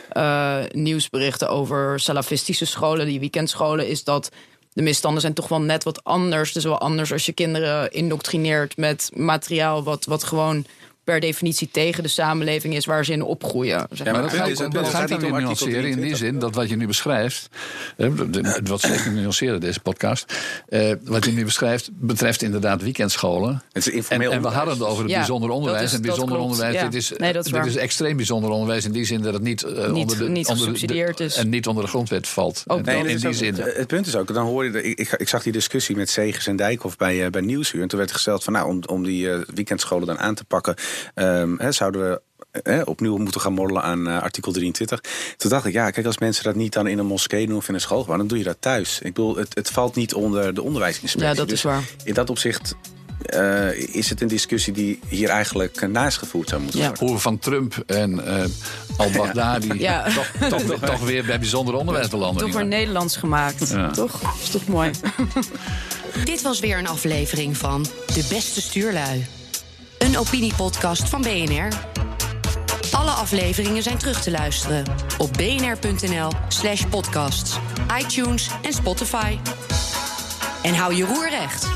eh, nieuwsberichten over salafistische scholen, die weekendscholen, is dat de misstanden zijn toch wel net wat anders. Is wel anders als je kinderen indoctrineert met materiaal wat, wat gewoon per definitie tegen de samenleving is waar ze in opgroeien. Zeg Ja, maar dat gaat, dat gaat gaat niet om nuanceren in die 23. zin dat wat je nu beschrijft. steeds meer nuanceren, deze podcast. eh, wat je nu beschrijft betreft inderdaad weekendscholen. Het is En, informeel en we hadden het over het Ja, bijzonder onderwijs. is- en bijzonder klopt, onderwijs, ja. dit is, Nee, dat is dit is extreem bijzonder onderwijs in die zin dat het niet, eh, Niet- onder de, niet de- gesubsidieerd is. En niet onder de grondwet valt. Ook Nee, in die ook- zin. Het punt is ook, dan hoor je, ik, ik, ik zag die discussie met Segers en Dijkhoff bij, eh, bij Nieuwsuur. En toen werd gesteld van, nou, om, om die eh, weekendscholen dan aan te pakken, ehm, hè, zouden we eh, opnieuw moeten gaan morrelen aan eh, artikel 23. Toen dacht ik, ja, kijk, als mensen dat niet dan in een moskee doen of in een school, dan doe je dat thuis. Ik bedoel, het, het valt niet onder de onderwijsinspectie. Ja, dat is Dus waar. In dat opzicht eh, is het een discussie die hier eigenlijk eh, naast gevoerd zou moeten Ja. worden. Hoe we van Trump en eh al-Baghdadi <laughs> Ja. <laughs> toch, toch, toch weer bij bijzonder onderwijs belanden. Toch weer Nederlands gemaakt. Ja. Toch? Is toch mooi? <laughs> Dit was weer een aflevering van De Beste Stuurlui. Een opiniepodcast van BNR. Alle afleveringen zijn terug te luisteren op bnr.nl slash podcasts, iTunes en Spotify. En hou je roer recht.